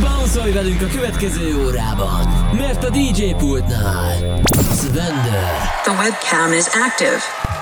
Bounce velünk a következő órában, mert a DJ pultnál Svender. The webcam is active.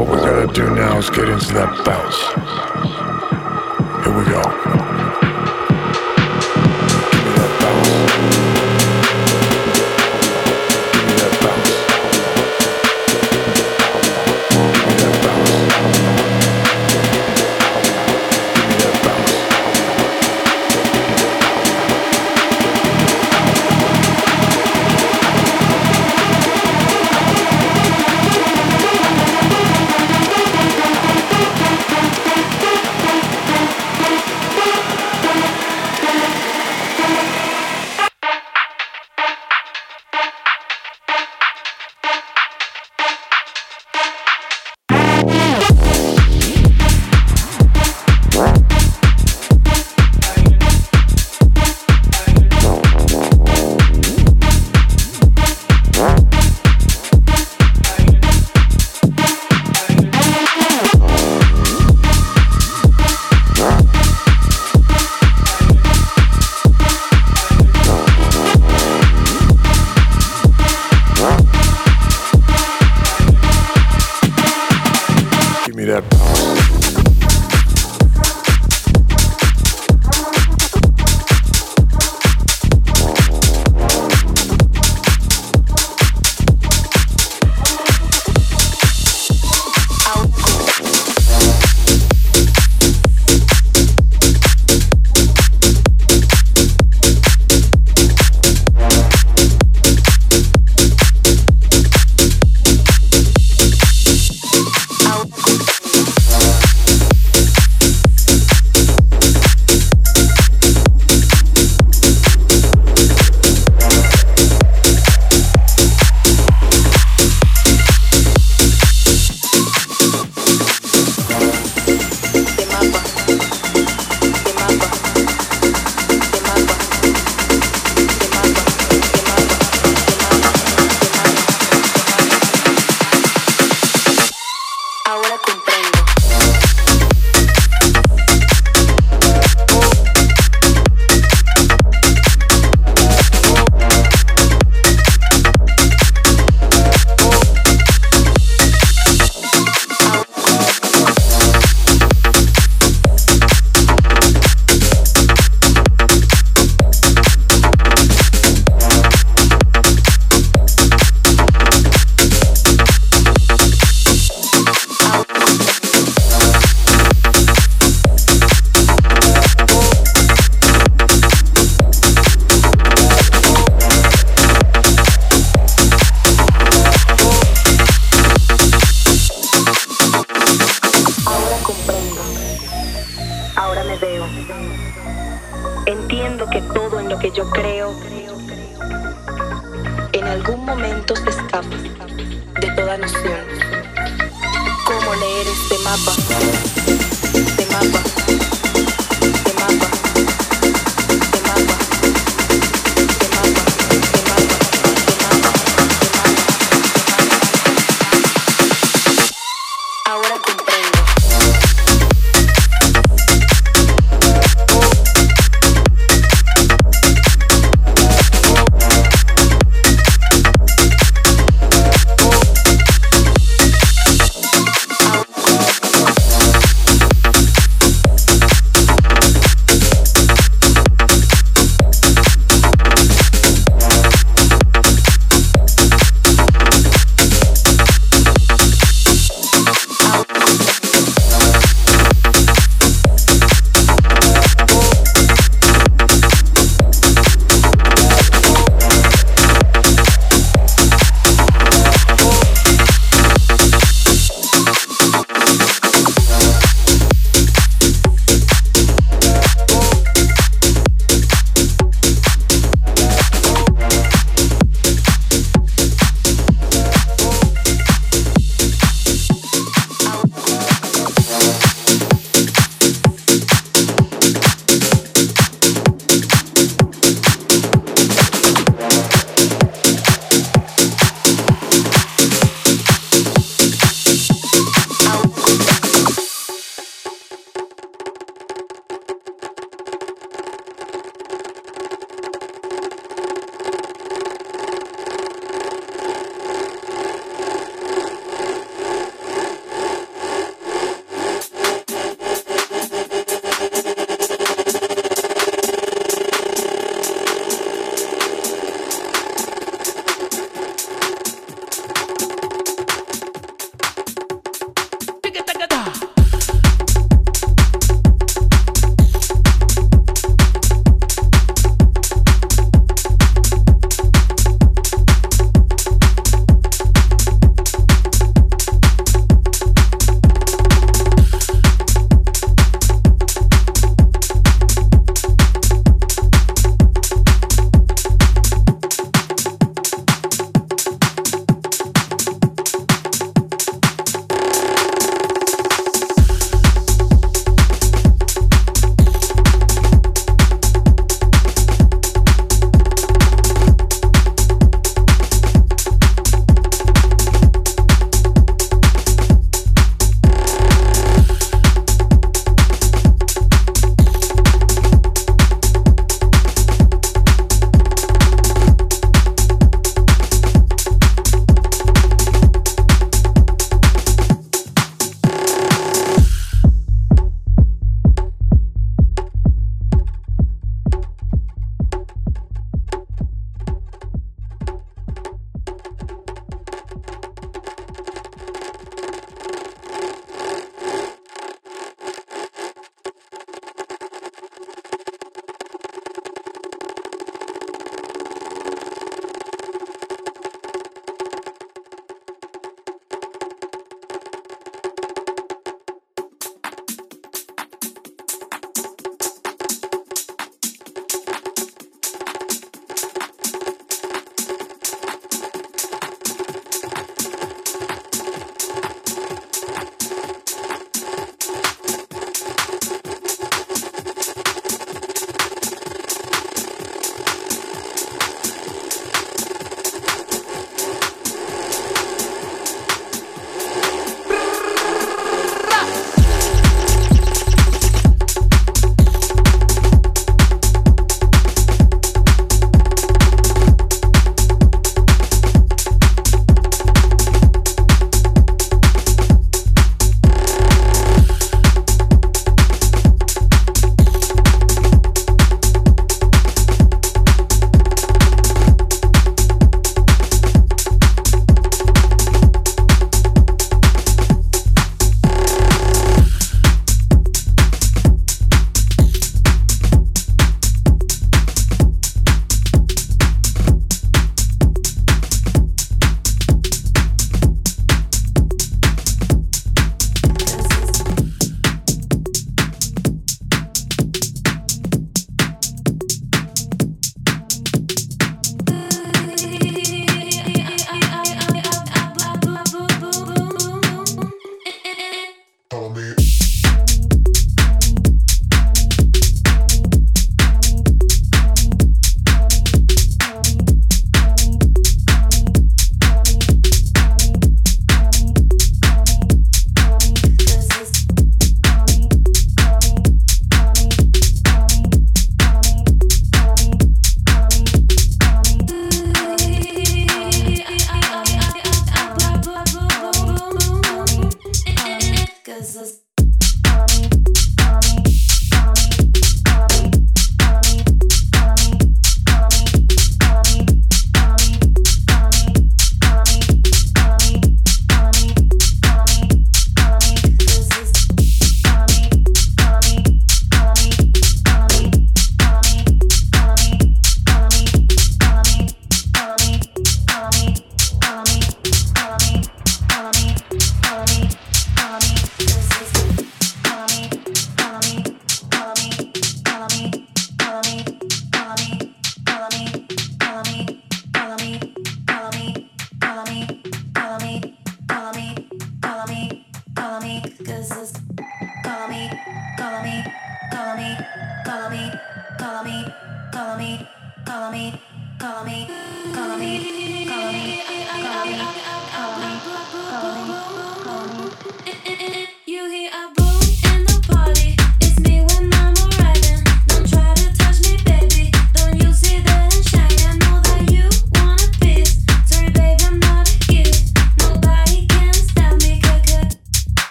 what we're gonna do now is get into that bounce. Here we go.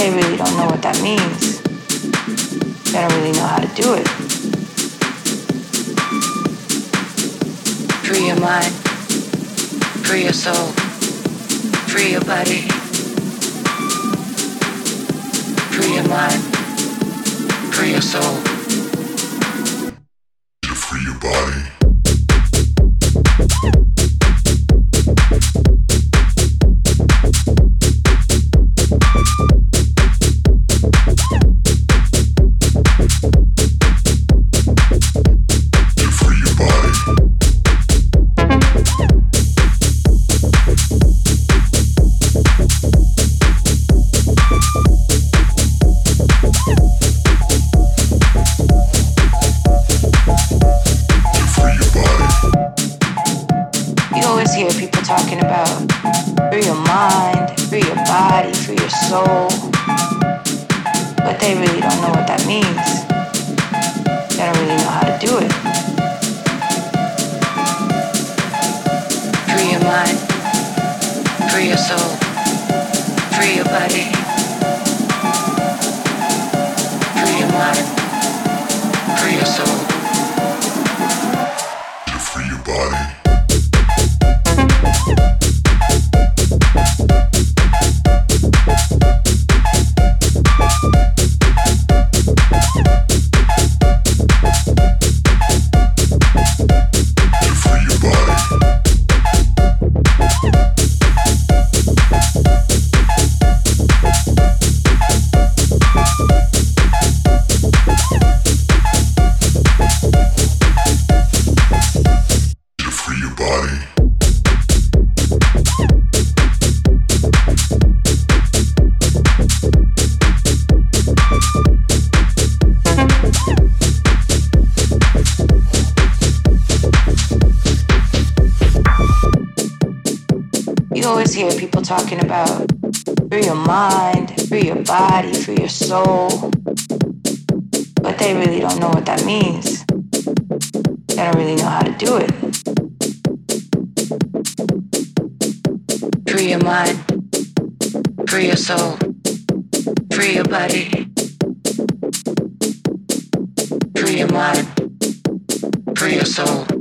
they really don't know what that means. They don't really know how to do it. Free your mind, free your soul, free your body. Free your mind, free your soul. hear people talking about through your mind, through your body, through your soul. But they really don't know what that means. They don't really know how to do it. Free your mind, free your soul, free your body. Free your mind, free your soul.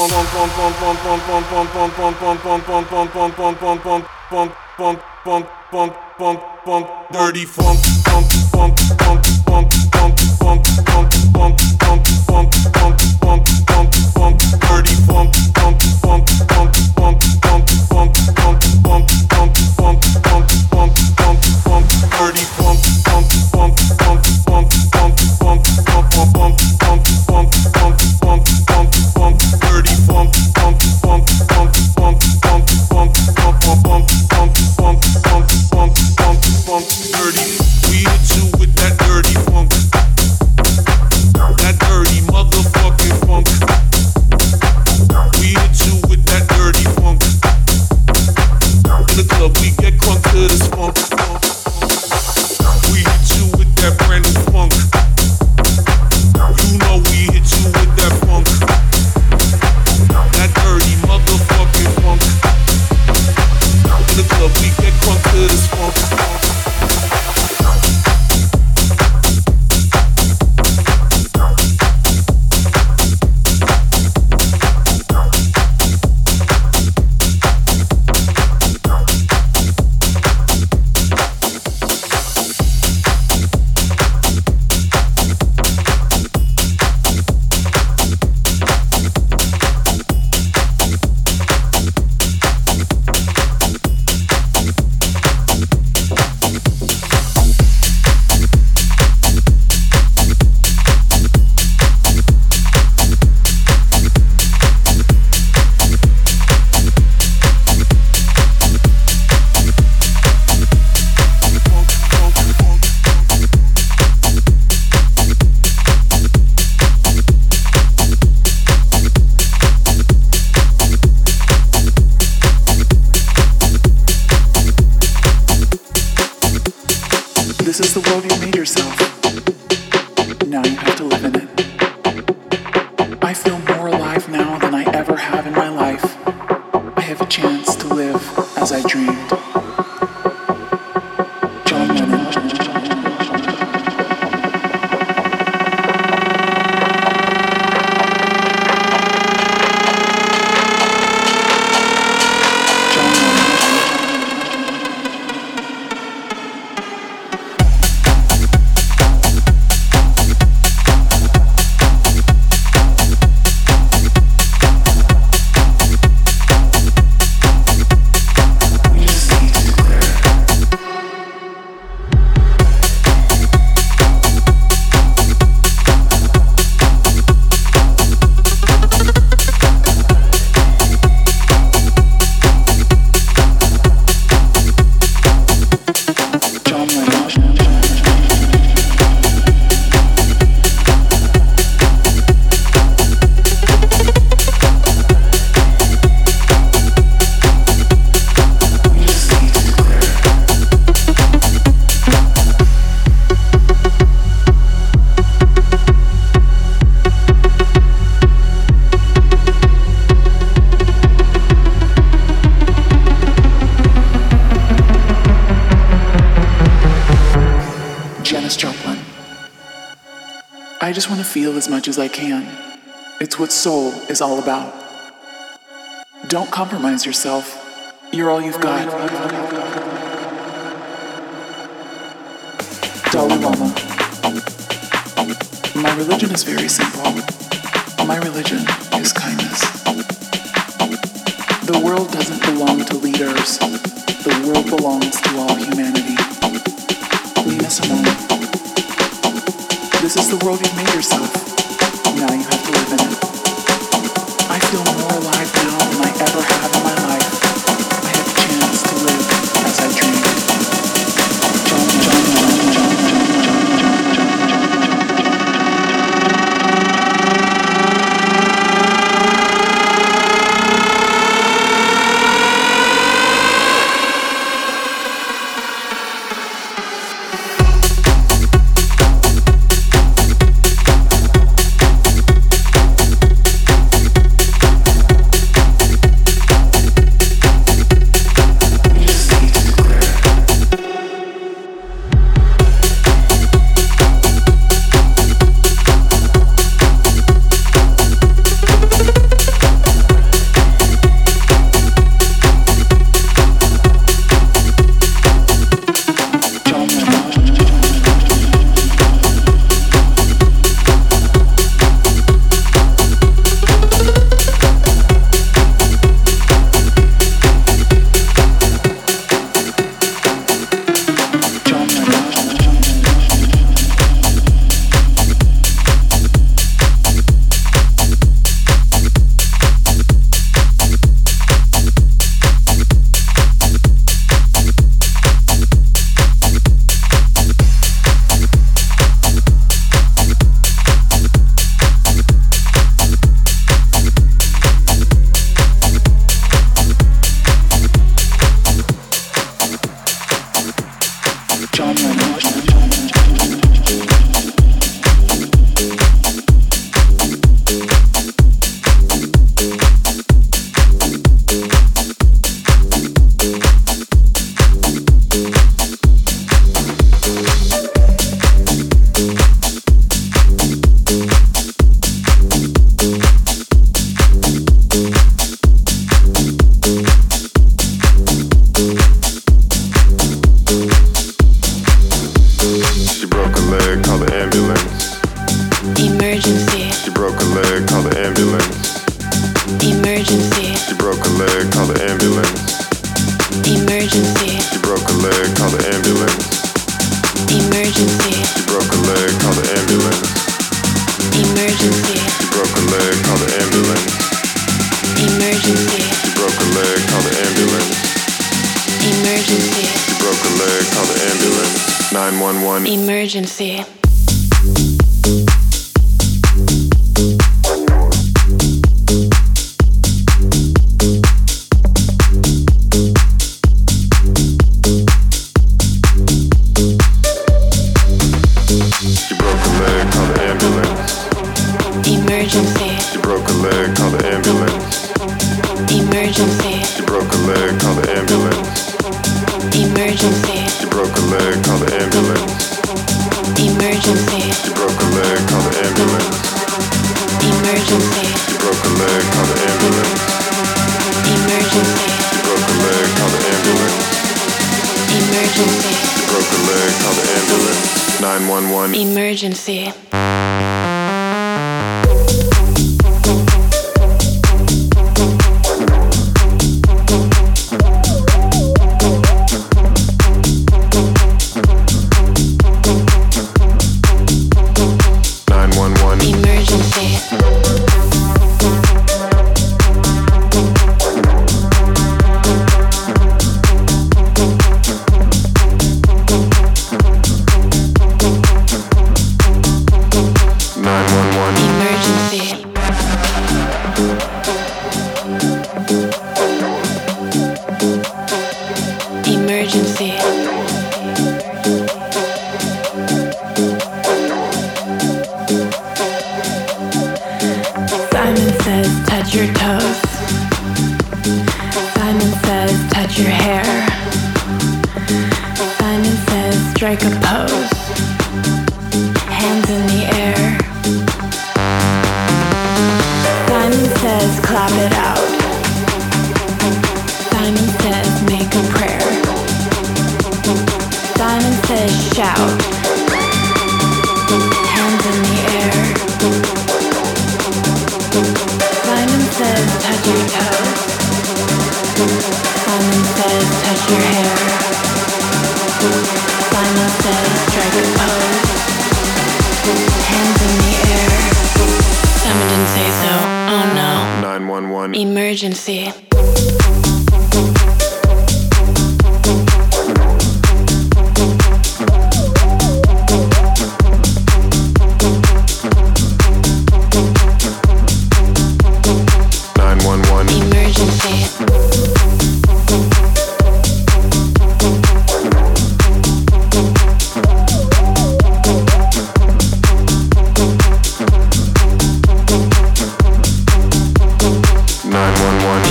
Dirty funk, funk, funk, funk, funk, funk, funk, funk, funk, funk, funk, funk, funk, funk, funk, dirty funk, funk, funk, funk, funk, funk, funk, funk, funk, funk, funk, funk, funk, funk, funk, dirty funk, funk, funk, funk, funk, funk, funk, funk, funk, funk, funk, funk, funk, funk, funk as I can. It's what soul is all about. Don't compromise yourself. You're all you've got. Dalai Lama. My religion is very simple. My religion is kindness. The world doesn't belong to leaders. The world belongs to all humanity. Leave us alone. This is the world you've made yourself. John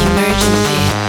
Emergency.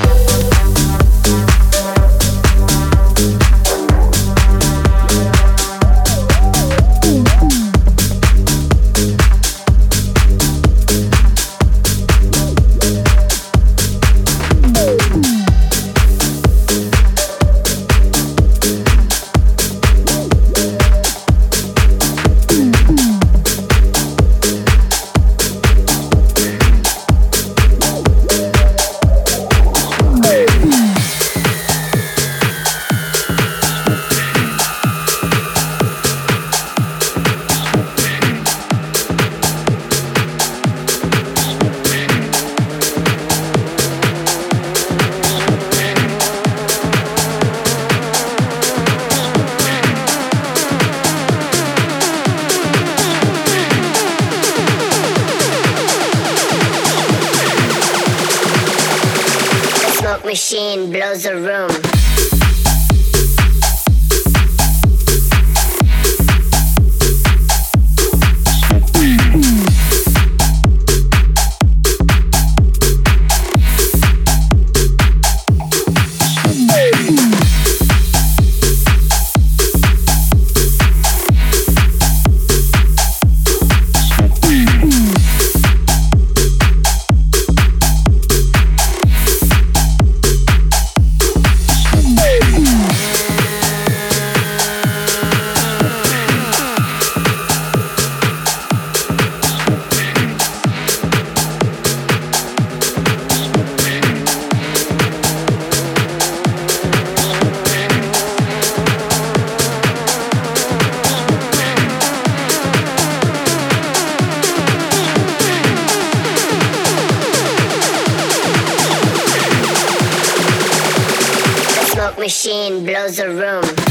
Machine blows a room.